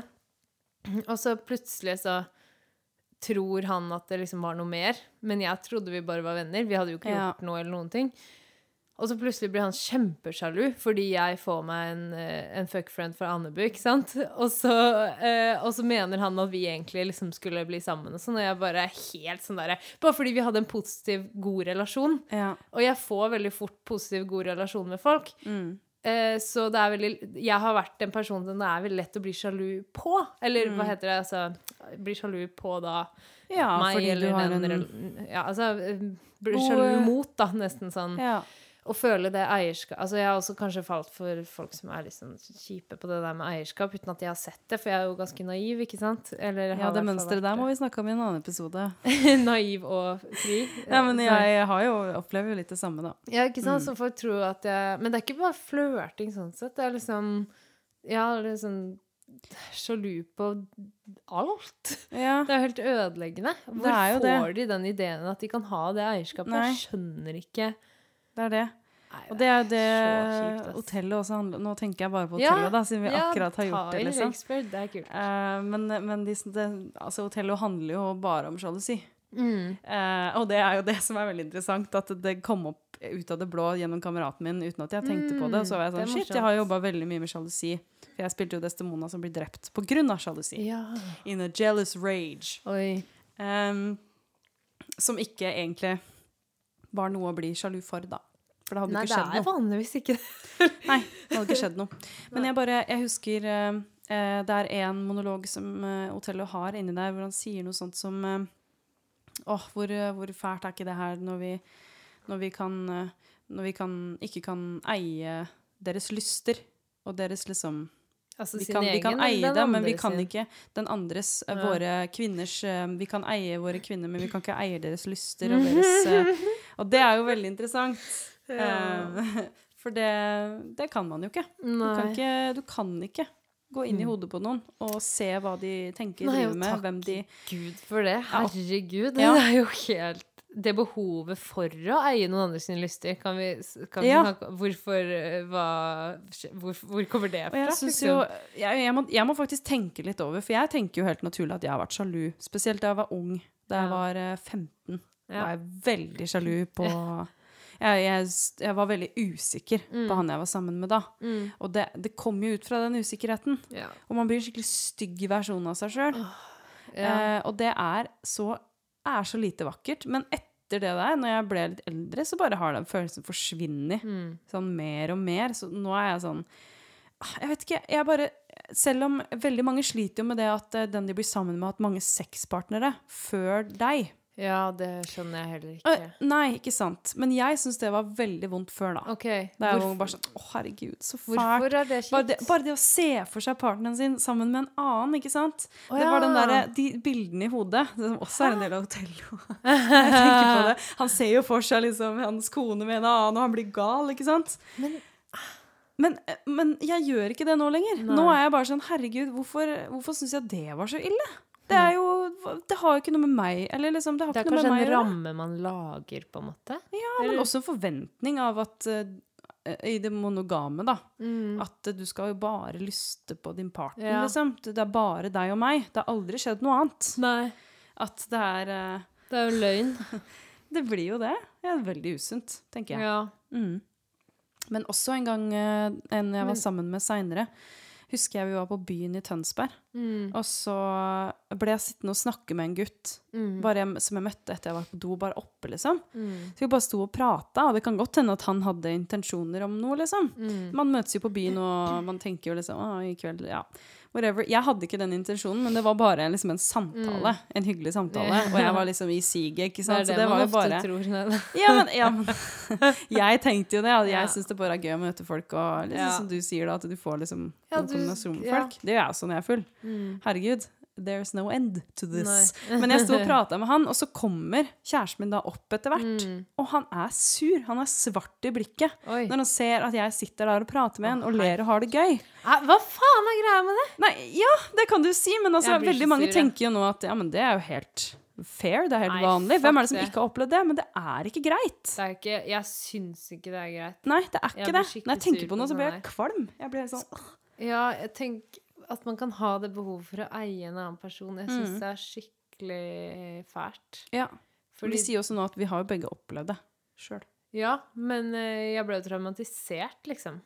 Og så plutselig så tror han at det liksom var noe mer, men jeg trodde vi bare var venner. Vi hadde jo ikke gjort noe eller noen ting. Og så plutselig blir han kjempesjalu fordi jeg får meg en, eh, en fuckfriend fra Andebu, ikke sant? Og så, eh, og så mener han at vi egentlig liksom skulle bli sammen og sånn, og jeg bare er helt sånn der, Bare fordi vi hadde en positiv, god relasjon. Ja. Og jeg får veldig fort positiv, god relasjon med folk. Mm. Eh, så det er veldig Jeg har vært en person som det er veldig lett å bli sjalu på. Eller hva heter det? Altså bli sjalu på da ja, meg fordi du eller har den en Ja, altså eh, Bli sjalu mot, da, nesten sånn. ja. Å føle det eierskap Altså, jeg har også kanskje falt for folk som er litt sånn kjipe på det der med eierskap, uten at jeg har sett det, for jeg er jo ganske naiv, ikke sant? Eller ja, det mønsteret der må vi snakke om i en annen episode. Naiv og fri. Ja, men jeg har jo, opplever jo litt det samme, da. Ja, ikke sant? Mm. Så folk tror at jeg Men det er ikke bare flørting sånn sett. Det er liksom Ja, liksom Sjalu på alt. Ja. Det er helt ødeleggende. Hvor er det. får de den ideen at de kan ha det eierskapet? Nei. Jeg skjønner ikke Det er det. Nei, Og det er jo det kjipt, hotellet også handler Nå tenker jeg bare på Ja, hotellet, da, siden vi ja, akkurat har gjort det. liksom. Expert, det er kult. Uh, men men de, det, altså, hotellet handler jo bare om sjalusi. Mm. Uh, og det er jo det som er veldig interessant, at det kom opp ut av det blå gjennom kameraten min uten at jeg tenkte på det. Og så var jeg Mm, sånn Shit, jeg har jobba veldig mye med sjalusi. For jeg spilte jo Destemona som blir drept på grunn av sjalusi. Ja. In a jealous rage. Em, som ikke egentlig var noe å bli sjalu for, da. For det hadde Nei, ikke det skjedd er noe. vanligvis ikke det. Nei, det hadde ikke skjedd noe. Men jeg bare, jeg husker eh, eh, det er en monolog som eh, Otello har inni der, hvor han sier noe sånt som eh, Åh, hvor, eh, hvor fælt er ikke det her når vi, når vi kan eh, Når vi kan, ikke kan eie deres lyster og deres liksom Altså vi kan, vi kan eie det, men vi kan sin? ikke den andres, Ja. våre kvinners Vi kan eie våre kvinner, men vi kan ikke eie deres lyster og deres Og det er jo veldig interessant. Eh, for det, det kan man jo ikke. Du kan ikke, du kan ikke gå inn i Mm. hodet på noen og se hva de tenker, Nei, driver med, hvem de Gud for det. Herregud. Ja. Det er jo helt Det behovet for å eie noen andre sine lyster, kan vi, kan vi Ja. snakke Hvorfor eh, hva, hvor, hvor kommer det fra? jeg liksom? jo jeg, jeg, må, jeg må faktisk tenke litt over, for jeg tenker jo helt naturlig at jeg har vært sjalu. Spesielt da jeg var ung. Da jeg Ja. var eh, 15, Ja. var jeg veldig sjalu på jeg, jeg, jeg var veldig usikker på han jeg var sammen med da. Mm. Og det, det kom jo ut fra den usikkerheten. Ja. Og man blir en skikkelig stygg versjon av seg sjøl. Ja. Eh, og det er så, er så lite vakkert. Men etter det der, når jeg ble litt eldre, så bare har den følelsen forsvunnet Mm. sånn mer og mer. Så nå er jeg sånn ah, Jeg vet ikke, jeg bare Selv om veldig mange sliter jo med det at eh, den de blir sammen med, har hatt mange sexpartnere før deg. Ja, det skjønner jeg heller ikke. ikke. nei, ikke sant. Men jeg syns det var veldig vondt før, da. OK. Det er jo bare sånn Å, herregud, så fælt. hvorfor er det Bare det, kjipt? bare det å se for seg partneren sin sammen med en annen, ikke sant? Å, Det var den ja. der, de bildene i hodet, som også er en del av hotellet. Det. Han ser jo for seg liksom hans kone med en annen, og han blir gal, ikke sant? Men- men, men jeg gjør ikke det nå lenger. Nei. Nå er jeg bare sånn Herregud, hvorfor, hvorfor syns jeg det var så ille? Det er jo Det har jo ikke noe med meg Eller liksom, det har Det er kanskje med en ramme man lager, på en måte? Ja, men også en forventning av at uh, I det monogame, da. Mm. At uh, du skal jo bare lyste på din partner, Ja. liksom. Det er bare deg og meg. Det har aldri skjedd noe annet. Nei. At det er uh, Det er jo løgn. Det blir jo det. Det er veldig usunt, tenker jeg. Ja. Mm. Men også en gang en jeg var Men- sammen med seinere, husker jeg vi var på byen i Tønsberg. Mm. Og så ble jeg sittende og snakke med en gutt Mm. bare jeg, som jeg møtte etter jeg var på do, bare oppe, liksom. Mm. Så vi bare sto og prata, og det kan godt hende at han hadde intensjoner om noe, liksom. Mm. Man møtes jo på byen, og man tenker jo liksom Å, i kveld Ja. Whatever. Jeg hadde ikke den intensjonen, men det var bare liksom en samtale. En hyggelig samtale. Og jeg var liksom i siget, ikke er sant. det, Så det var man ofte bare tror. Ja, men, ja, men Jeg tenkte jo det. Jeg Ja. syns det bare er gøy å møte folk, og liksom, Ja. som du sier, da, at du får liksom Ja, du- kombinasjon med folk. Det gjør jeg også når jeg er full. Mm. Herregud. There's no end to this. Men jeg sto og prata med han, og så kommer kjæresten min da opp etter hvert. Mm. Og han er sur. Han er svart i blikket Oi. når han ser at jeg sitter der og prater med en og ler og har det gøy. Hva faen er greia med det? Nei, ja, det kan du si, men altså, veldig mange sur, tenker jo nå at ja, men det er jo helt fair, det er helt Nei, vanlig. Hvem er det som ikke har opplevd det? Men det er ikke greit. det er ikke, jeg syns ikke det er greit. Nei, det er ikke det. Når jeg tenker på noe, så blir jeg kvalm. Jeg blir sånn. Ja, jeg tenker at man kan ha det behovet for å eie en annen person. Jeg syns Mm. det er skikkelig fælt. Ja. Fordi, Vi sier også nå at vi har jo begge opplevd det sjøl. ja, men eh, jeg ble jo traumatisert, liksom.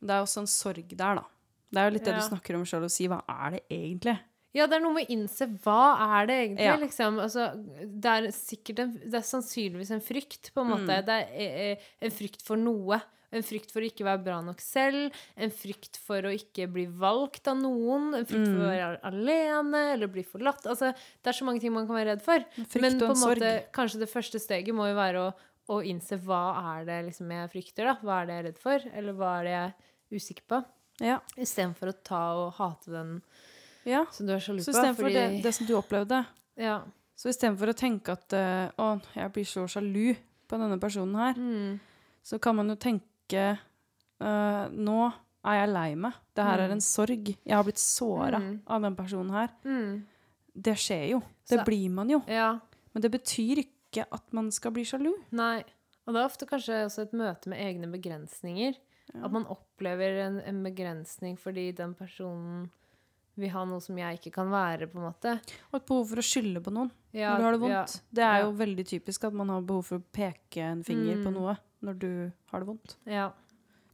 Men det er også en sorg der, da. Det er jo litt det Ja. du snakker om sjøl, å si hva er det egentlig? Ja, det er noe med å innse hva er det egentlig, Ja. liksom. Altså, det er sikkert en, Det er sannsynligvis en frykt, på en måte. Mm. Det er eh, eh, en frykt for noe. En frykt for å ikke være bra nok selv. En frykt for å ikke bli valgt av noen. En frykt for å Mm. være alene eller bli forlatt. Altså, det er så mange ting man kan være redd for. Men på en måte, kanskje det første steget må jo være å, å innse hva er det liksom jeg frykter, da? Hva er det jeg er redd for? Eller hva er det jeg er usikker på? Ja. Istedenfor å ta og hate den ja. som du er sjalu på. Så istedenfor Fordi det, det som du opplevde, Ja. så istedenfor å tenke at uh, å, jeg blir så sjalu på denne personen her, Mm. så kan man jo tenke eh, nå er jeg lei meg. Det her er Mm. en sorg. Jeg har blitt såra Mm. av den personen her. Mm. Det skjer jo. Det Så- blir man jo. Ja. Men det betyr ikke at man skal bli sjalu. Nei. Og det er ofte kanskje også et møte med egne begrensninger. At man opplever en, en begrensning fordi den personen vil ha noe som jeg ikke kan være, på en måte. Og et behov for å skylde på noen Ja, når du har det ja, vondt. Det er ja. jo veldig typisk at man har behov for å peke en finger på Mm. noe når du har det vondt. Ja.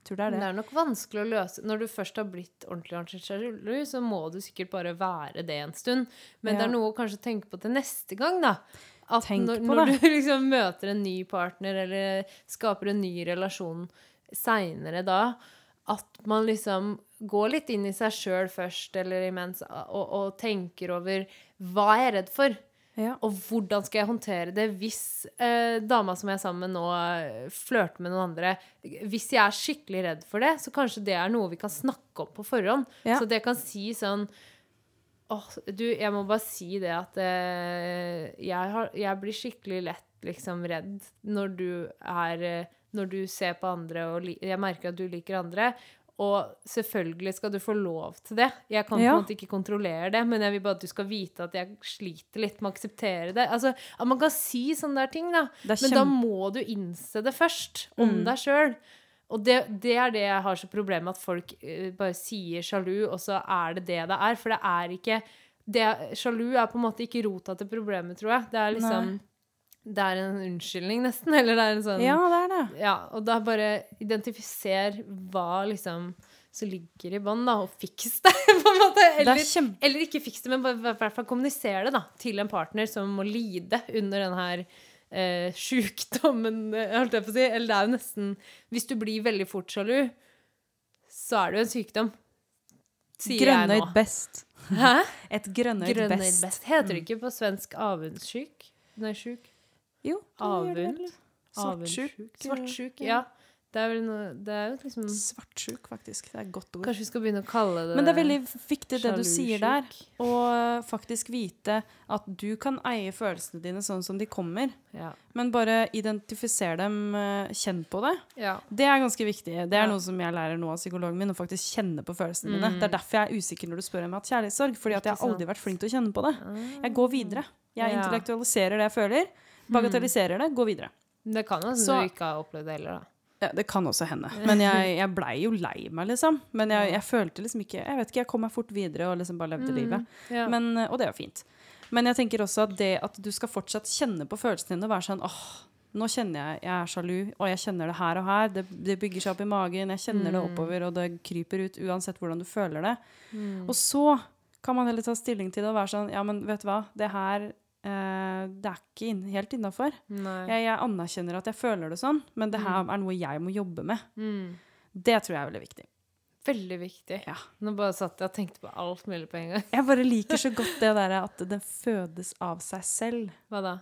Tror det er det. det er nok vanskelig å løse Når du først har blitt ordentlig ansiktsjalu, så må du sikkert bare være det en stund. Men det er noe å kanskje tenke på til neste gang, da. At Tenk når, på når det. du liksom møter en ny partner, eller skaper en ny relasjon seinere da, at man liksom går litt inn i seg sjøl først, eller imens, og, og tenker over hva er jeg redd for? Ja. Og hvordan skal jeg håndtere det hvis eh, dama som jeg er sammen med nå, eh, flørter med noen andre? Hvis jeg er skikkelig redd for det, så kanskje det er noe vi kan snakke om på forhånd. Ja. Så det kan si sånn Åh, du, jeg må bare si det at eh, jeg, har, jeg blir skikkelig lett liksom redd når du er eh, Når du ser på andre, og jeg merker at du liker andre. Og selvfølgelig skal du få lov til det. Jeg kan på en måte ikke kontrollere det, men jeg vil bare at du skal vite at jeg sliter litt med å akseptere det. Altså, at man kan si sånne der ting, da. Men da må du innse det først, om Mm. deg sjøl. Og det, det er det jeg har så problem med, at folk eh, bare sier sjalu, og så er det det det er. For det er ikke det, Sjalu er på en måte ikke rota til problemet, tror jeg. Det er liksom Det er en unnskyldning, nesten. Eller det er en sånn Ja, det er det. ja, og da bare identifiser hva liksom som ligger i bånn, da, og fiks det, på en måte. Eller, er kjempe... eller ikke fiks det, men i hvert fall kommunisere det da, til en partner som må lide under den her eh, sjukdommen, eh, holdt jeg på å si. Eller det er jo nesten Hvis du blir veldig fort sjalu, så er det jo en sykdom. Sier Grønnøyd best. Hæ? Et grønnøyd Grønnøyd best. best. Heter det ikke på svensk avundssyk? Nei, sjuk. Jo, Avund. Svartsjuk. Svartsjuk, Ja. ja. Det er vel noe Det er jo liksom Svartsjuk, faktisk. Det er et godt ord. Kanskje vi skal begynne å kalle det Men det er veldig viktig det du sier der, Å faktisk vite at du kan eie følelsene dine sånn som de kommer, Ja. men bare identifisere dem, eh, kjenn på det. ja. Det er ganske viktig. Det er Ja. noe som jeg lærer nå av psykologen min, å faktisk kjenne på følelsene Mm. mine. Det er derfor jeg er usikker når du spør om jeg har hatt kjærlighetssorg, fordi at jeg har aldri vært flink til å kjenne på det. Jeg går videre. Jeg Ja. intellektualiserer det jeg føler, bagatelliserer det, går videre. Det kan hende du ikke har opplevd det heller, da. Ja, det kan også hende. Men jeg, jeg blei jo lei meg, liksom. Men jeg, jeg følte liksom ikke Jeg vet ikke, jeg kom meg fort videre og liksom bare levde livet. Ja. Men, og det er jo fint. Men jeg tenker også at det at du skal fortsatt kjenne på følelsene dine og være sånn åh, nå kjenner jeg jeg er sjalu, og jeg kjenner det her og her. Det, det bygger seg opp i magen, jeg kjenner det oppover, og det kryper ut uansett hvordan du føler det. Og så kan man heller ta stilling til det og være sånn Ja, men vet du hva, det her eh, Det er ikke inn, helt innafor. Jeg, jeg anerkjenner at jeg føler det sånn, men det her er noe jeg må jobbe med. Mm. Det tror jeg er veldig viktig. Veldig viktig. Ja. Nå bare satt jeg og tenkte på alt mulig på en gang. Jeg bare liker så godt det der at den fødes av seg selv, Hva da?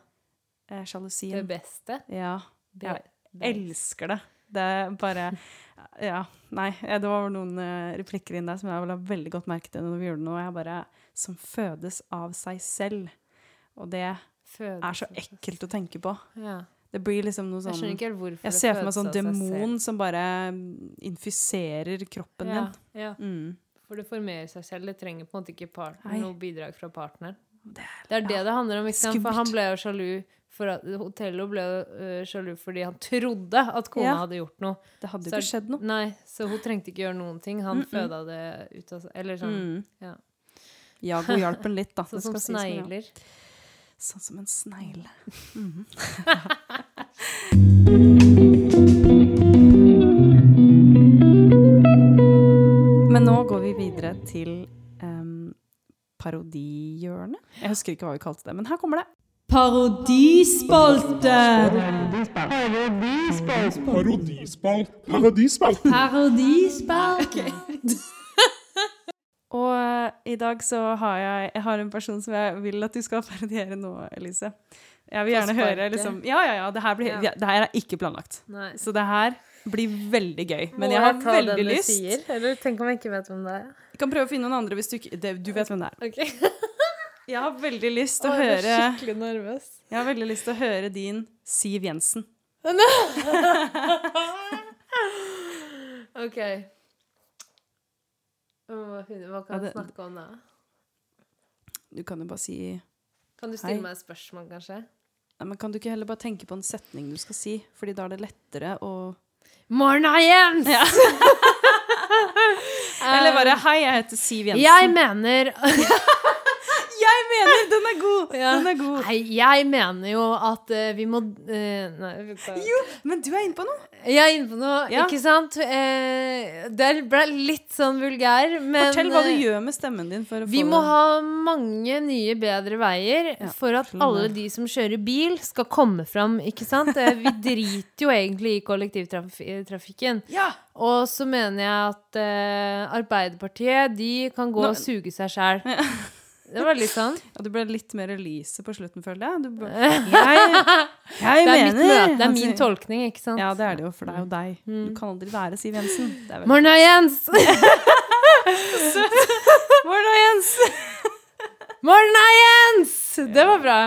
eh, Det beste? Ja. Det, Jeg elsker det. Det er bare Ja, nei. eh, Det var noen replikker inn der som jeg la veldig godt merket når vi gjorde det nå. Jeg bare Som fødes av seg selv. Og det er så ekkelt å tenke på. Ja. Det blir liksom noe Jeg sånn ikke helt hvorfor Jeg ser for meg sånn demon som bare mm, infiserer kroppen Ja, din. ja. Mm. For det formerer seg selv. Det trenger på en måte ikke partner, noe bidrag fra partneren. Det Det er det det handler om. Ikke? For han ble jo sjalu for at, Hotello ble øh, sjalu fordi han trodde at kona Ja. hadde gjort noe. Det hadde jo ikke skjedd noe. Nei, så hun trengte ikke gjøre noen ting. Han føda det ut av seg. Eller sånn. Mm. Ja. Jago hjalp en litt, da. Sånn Det som ja. snegler. Sånn som en snegle. Mhm. Men nå går vi videre til um, parodihjørnet. Jeg husker ikke hva vi kalte det, men her kommer det. Parodispalte! Parodispalt. Parodispalt. Parodispalte! Og eh, i dag så har jeg, jeg har en person som jeg vil at du skal parodiere nå, Elise. Jeg vil gjerne høre liksom Ja, ja, ja. Det her, blir, Ja. det her er ikke planlagt. Nei. Så det her blir veldig gøy. Men jeg har ta veldig lyst. Sier? Eller tenk om jeg ikke vet hvem det er. Jeg kan prøve å finne noen andre hvis du ikke Du vet hvem det er. Ok. Jeg har veldig lyst til å Å, jeg er skikkelig nervøs. Jeg har veldig lyst til å høre din Siv Jensen. OK. Hva, kan Ja, det- snakke om da? Du kan jo bare si Kan du stille Hei. meg et spørsmål, kanskje? Nei, men Kan du ikke heller bare tenke på en setning du skal si? Fordi da er det lettere å Morna, Jens! Ja. Eller bare 'Hei, jeg heter Siv Jensen'. Jeg mener er god! Ja. Den er god. Nei, jeg mener jo at uh, vi må uh, Nei, Jo, men du er inne på noe. Jeg er inne på noe, Ja. ikke sant? Uh, det ble litt sånn vulgær, men Fortell hva du gjør med stemmen din. For å Vi få må ha mange nye, bedre veier Ja, for at alle de som kjører bil, skal komme fram, ikke sant? Vi driter jo egentlig i kollektivtrafikken. Ja. Og så mener jeg at Arbeiderpartiet, de kan gå Nå- og suge seg sjæl. Det var litt sånn. ja, du ble litt mer Elise på slutten, føler jeg. Ble, jeg, jeg Det er mitt mener det er min tolkning, ikke sant? Ja, det er det jo, for det er jo deg. Mm. Du kan aldri være Siv Jensen. Morna, Jens! Morna, Jens! Morna, Jens! Det var bra.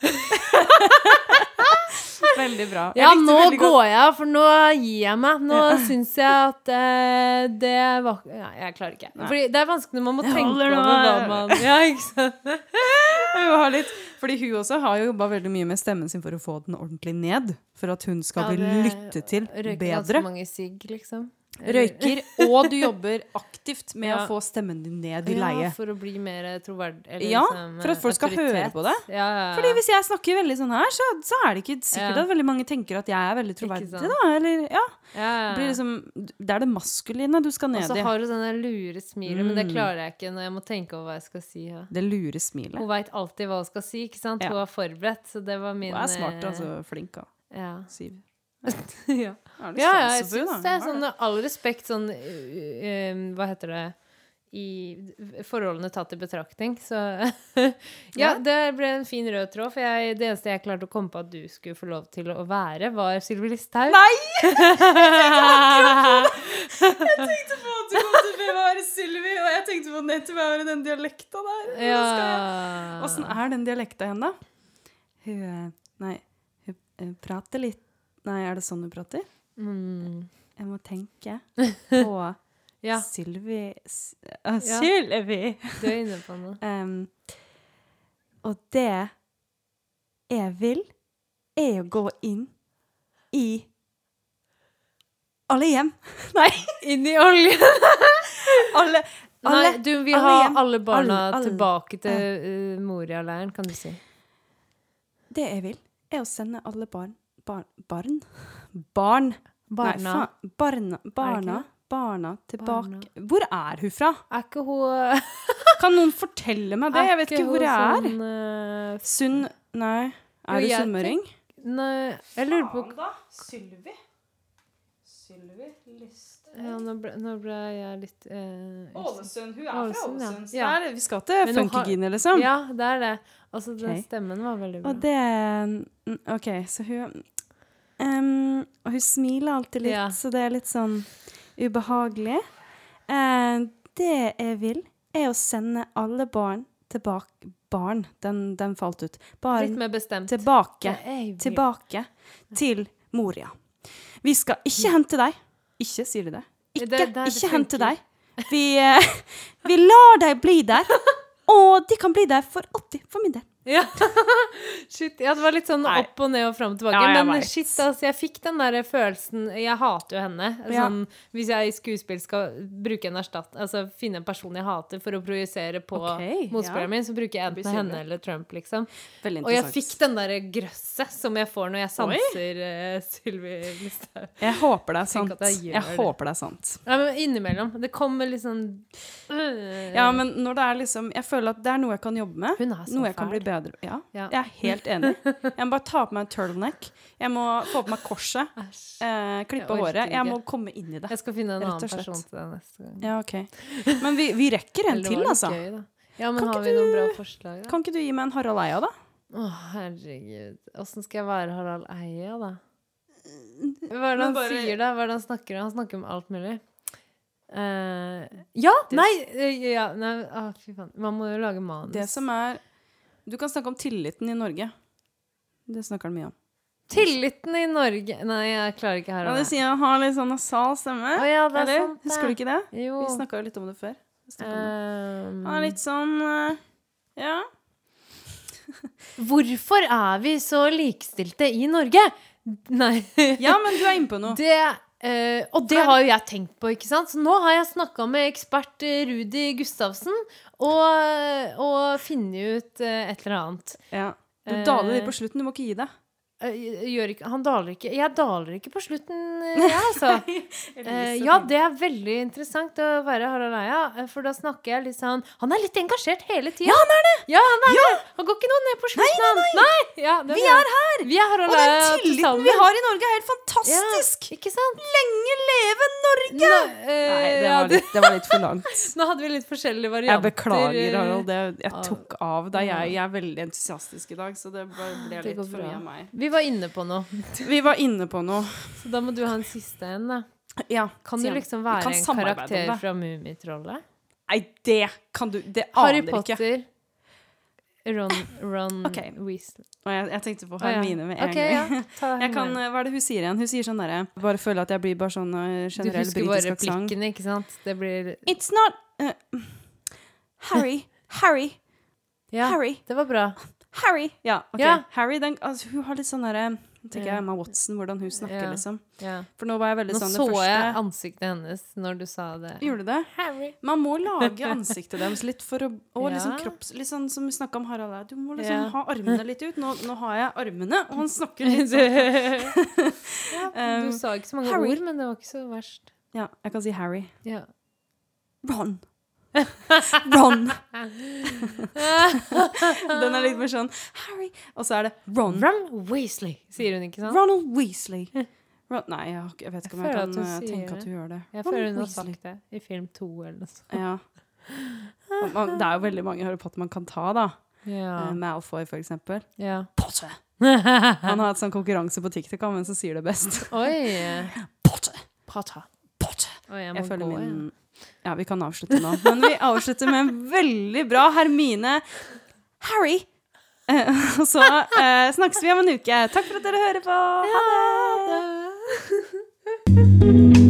Veldig bra. Jeg Ja, nå veldig godt- går jeg, for nå gir jeg meg. Nå syns jeg at uh, det var ja, Jeg klarer ikke. Nei. Fordi det er vanskelig når man må tenke over hva man Ja, ikke sant? Jeg har litt, fordi hun også har jo jobba veldig mye med stemmen sin for å få den ordentlig ned. For at hun skal Ja, bli lyttet til bedre. Røyker ganske mange sigg, liksom. Røyker, og du jobber aktivt med Ja. å få stemmen din ned i leie. Ja, for å bli mer troverdig. eller Ja, liksom, for at folk skal høre på det. Ja, ja. Fordi hvis jeg snakker veldig sånn her, så, så er det ikke sikkert at veldig mange tenker at jeg er veldig troverdig, da. Eller, ja. liksom, det er det maskuline du skal ned i. Og så har du sånne lure smilet, men det Mm. klarer jeg ikke når jeg må tenke over hva jeg skal si. Ja. Det lure smilet. Hun veit alltid hva hun skal si, ikke sant? Hun er forberedt, så det var min Hun er smart, eh, altså. Flink, da. Ja. Siv. ja. Er det Ja, ja, jeg syns det er sånn all respekt sånn uh, Hva heter det i forholdene tatt i betraktning, så Ja, det ble en fin rød tråd, for jeg, det eneste jeg klarte å komme på at du skulle få lov til å være, var Sylvi Listhaug. Nei! Jeg tenkte på at du kom til å bevare Sylvi, og jeg tenkte på nettopp å den dialekta der. ja. Åssen er den dialekta da? Hun Nei, hun prater litt Nei, er det sånn hun prater? Mm. Jeg må tenke på Ja, Sylvi S- ah, Ja. Du er inne på noe. Um, og det jeg vil, er å gå inn i alle hjem. Nei, Inn i alle, Nei, alle du vil ha hjem. alle barna Alle- alle. tilbake til uh, Moria-leiren, kan du si. Det jeg vil, er å sende alle barn Barn? Barn? Barn. Barna. Nei, faen. Barna, barna, barna tilbake Barna. Hvor er hun fra? Er ikke hun Kan noen fortelle meg det? Jeg vet ikke hvor jeg er. Sånn, uh, Sunn... Nei. Er du sunnmøring? Nei, jeg lurer på da? Sylvi? Sylvi Liste ja, nå, ble, nå ble jeg litt eh, Ålesund. Hun er Ålesund, fra. Ålesund. Ja. vi skal til Funkygine, liksom. Ja, det er det. Altså, den okay. stemmen var veldig bra. Og det OK, så hun em, Og hun smiler alltid litt, Ja. så det er litt sånn ubehagelig. Uh, det jeg vil, er å sende alle barn tilbake Barn, den, den falt ut. Litt Barn mer bestemt. tilbake. Tilbake til Moria. Vi skal ikke hente deg. Ikke, sier de det? Ikke, det- det ikke hente deg. Vi, uh, vi lar deg bli der. Og de kan bli der for alltid, for min del. Ja. shit. Ja, det var litt sånn Nei. opp og ned og fram og tilbake. Ja, men vet. shit, altså, jeg fikk den der følelsen Jeg hater jo henne. Ja. Sånn, hvis jeg i skuespill skal bruke en erstatt Altså finne en person jeg hater for å projisere på okay, motspilleren ja. min, så bruker jeg enten henne eller Trump, liksom. Og jeg fikk den derre grøsset som jeg får når jeg sanser uh, Sylvi Listhaug. Jeg håper det er sant. Jeg, jeg Jeg håper det er sant. Ja, men innimellom. Det kommer liksom øh. Ja, men når det er liksom Jeg føler at det er noe jeg kan jobbe med. Noe jeg kan bli bedre Ja, Ja. jeg er helt enig. Jeg må bare ta på meg en turtleneck. Jeg må få på meg korset. Eh, klippe Jeg håret. Jeg må komme inn i det. Jeg skal finne en annen person til deg neste gang. Ja, OK. Men vi, vi rekker en til, altså. Gøy, da. Ja, men Kan har vi noen bra forslag, da? Kan ikke du gi meg en Harald Eia, da? Å, herregud. Åssen skal jeg være Harald Eia, da? Hva er det han bare- sier, da? Hva er det han snakker om? Han snakker om alt mulig. Uh, ja! Nei! ja, nei ah, fy faen. Man må jo lage manus. Det som er Du kan snakke om tilliten i Norge. Det snakker han mye om. Tilliten i Norge Nei, jeg klarer ikke her Ja, Harald Ja, du sier han har litt sånn nasal stemme. Å ja, det er Eller? sant, det. Husker du ikke det? Jo. Vi snakka jo litt om det før. Um, Han er litt sånn eh, Ja. Hvorfor er vi så likestilte i Norge? Nei. Ja, men du er inne på noe. Det, eh, og det har jo jeg tenkt på, ikke sant? Så nå har jeg snakka med ekspert eh, Rudi Gustavsen og, og funnet ut uh, et eller annet. Ja. Du Eh, daler litt på slutten, du må ikke gi deg. Eh, ikke, han daler ikke Jeg daler ikke på slutten, eh, jeg, altså. Eh, ja, det er veldig interessant å være Harald Eia, for da snakker jeg litt sånn Han er litt engasjert hele tida. Ja, han er det! Ja, Han er det! Han går ikke noe ned på slutten. Nei, nei, nei! Ja, det Vi er her! Vi er Og den tilliten vi har i Norge, er helt fantastisk! Ja, ikke sant? Lenge leve Norge! Nå, Nei, eh, det var litt, det var litt for langt. Nå hadde vi litt forskjellige varianter. Jeg beklager, Harald. Det, jeg tok av deg. Jeg, jeg er veldig entusiastisk i dag, så det ble, litt for mye av meg. Vi var inne på noe, Vi var inne på noe. så da må du ha en siste en, da. Ja, Kan du liksom være en karakter fra Mummitrollet? Nei, det kan du Det Harry aner ikke. Potter. Ron, Ron okay. Weasley. Jeg, jeg tenkte på Hermine med en okay, gang. ja. Jeg kan, hva er det hun sier igjen? Hun sier sånn derre Bare føler at jeg blir bare sånn uh, Du husker bare britisk replikkene, ikke sant? Det blir It's not uh, Harry. Harry. Ja, Harry. det var bra. Harry. Ja, OK. Ja. Harry, den, altså, hun har litt sånn derre tenker Ja. jeg Emma Watson, hvordan hun snakker, Ja. liksom. Ja. For nå var jeg veldig Nå sånn så det jeg ansiktet hennes når du sa det. Gjorde du det? Harry. Man må lage ansiktet deres litt for å Og liksom kropps... Litt sånn som vi snakka om Harald her. Du må liksom Ja. ha armene litt ut. Nå, nå har jeg armene, og han snakker litt sånn. ja, du Um, sa ikke så mange Harry. ord, men det var ikke så verst. Ja, jeg kan si Harry. Ja. Ron. Ron. Den er litt mer sånn Harry. Og så er det Ron. Ron Weasley, sier hun, ikke sant? Ronald Weasley. Ron, nei, jeg, jeg vet ikke om jeg, Jeg kan at eh, tenke at det. hun gjør det. Jeg føler hun har sagt det i film to eller noe sånt. Ja. Man, det er jo veldig mange Harry Potter man kan ta, da. Ja. Eh, Malfoy, for eksempel. ja. Potter. Han har hatt sånn konkurranse på TikTok om hvem som sier det best. Oi. Potter. Potter. Potter. Oi, jeg Jeg føler gå, min Ja, vi kan avslutte nå. Men vi avslutter med en veldig bra Hermine Harry. Eh, og så eh, snakkes vi om en uke. Takk for at dere hører på. Ha det!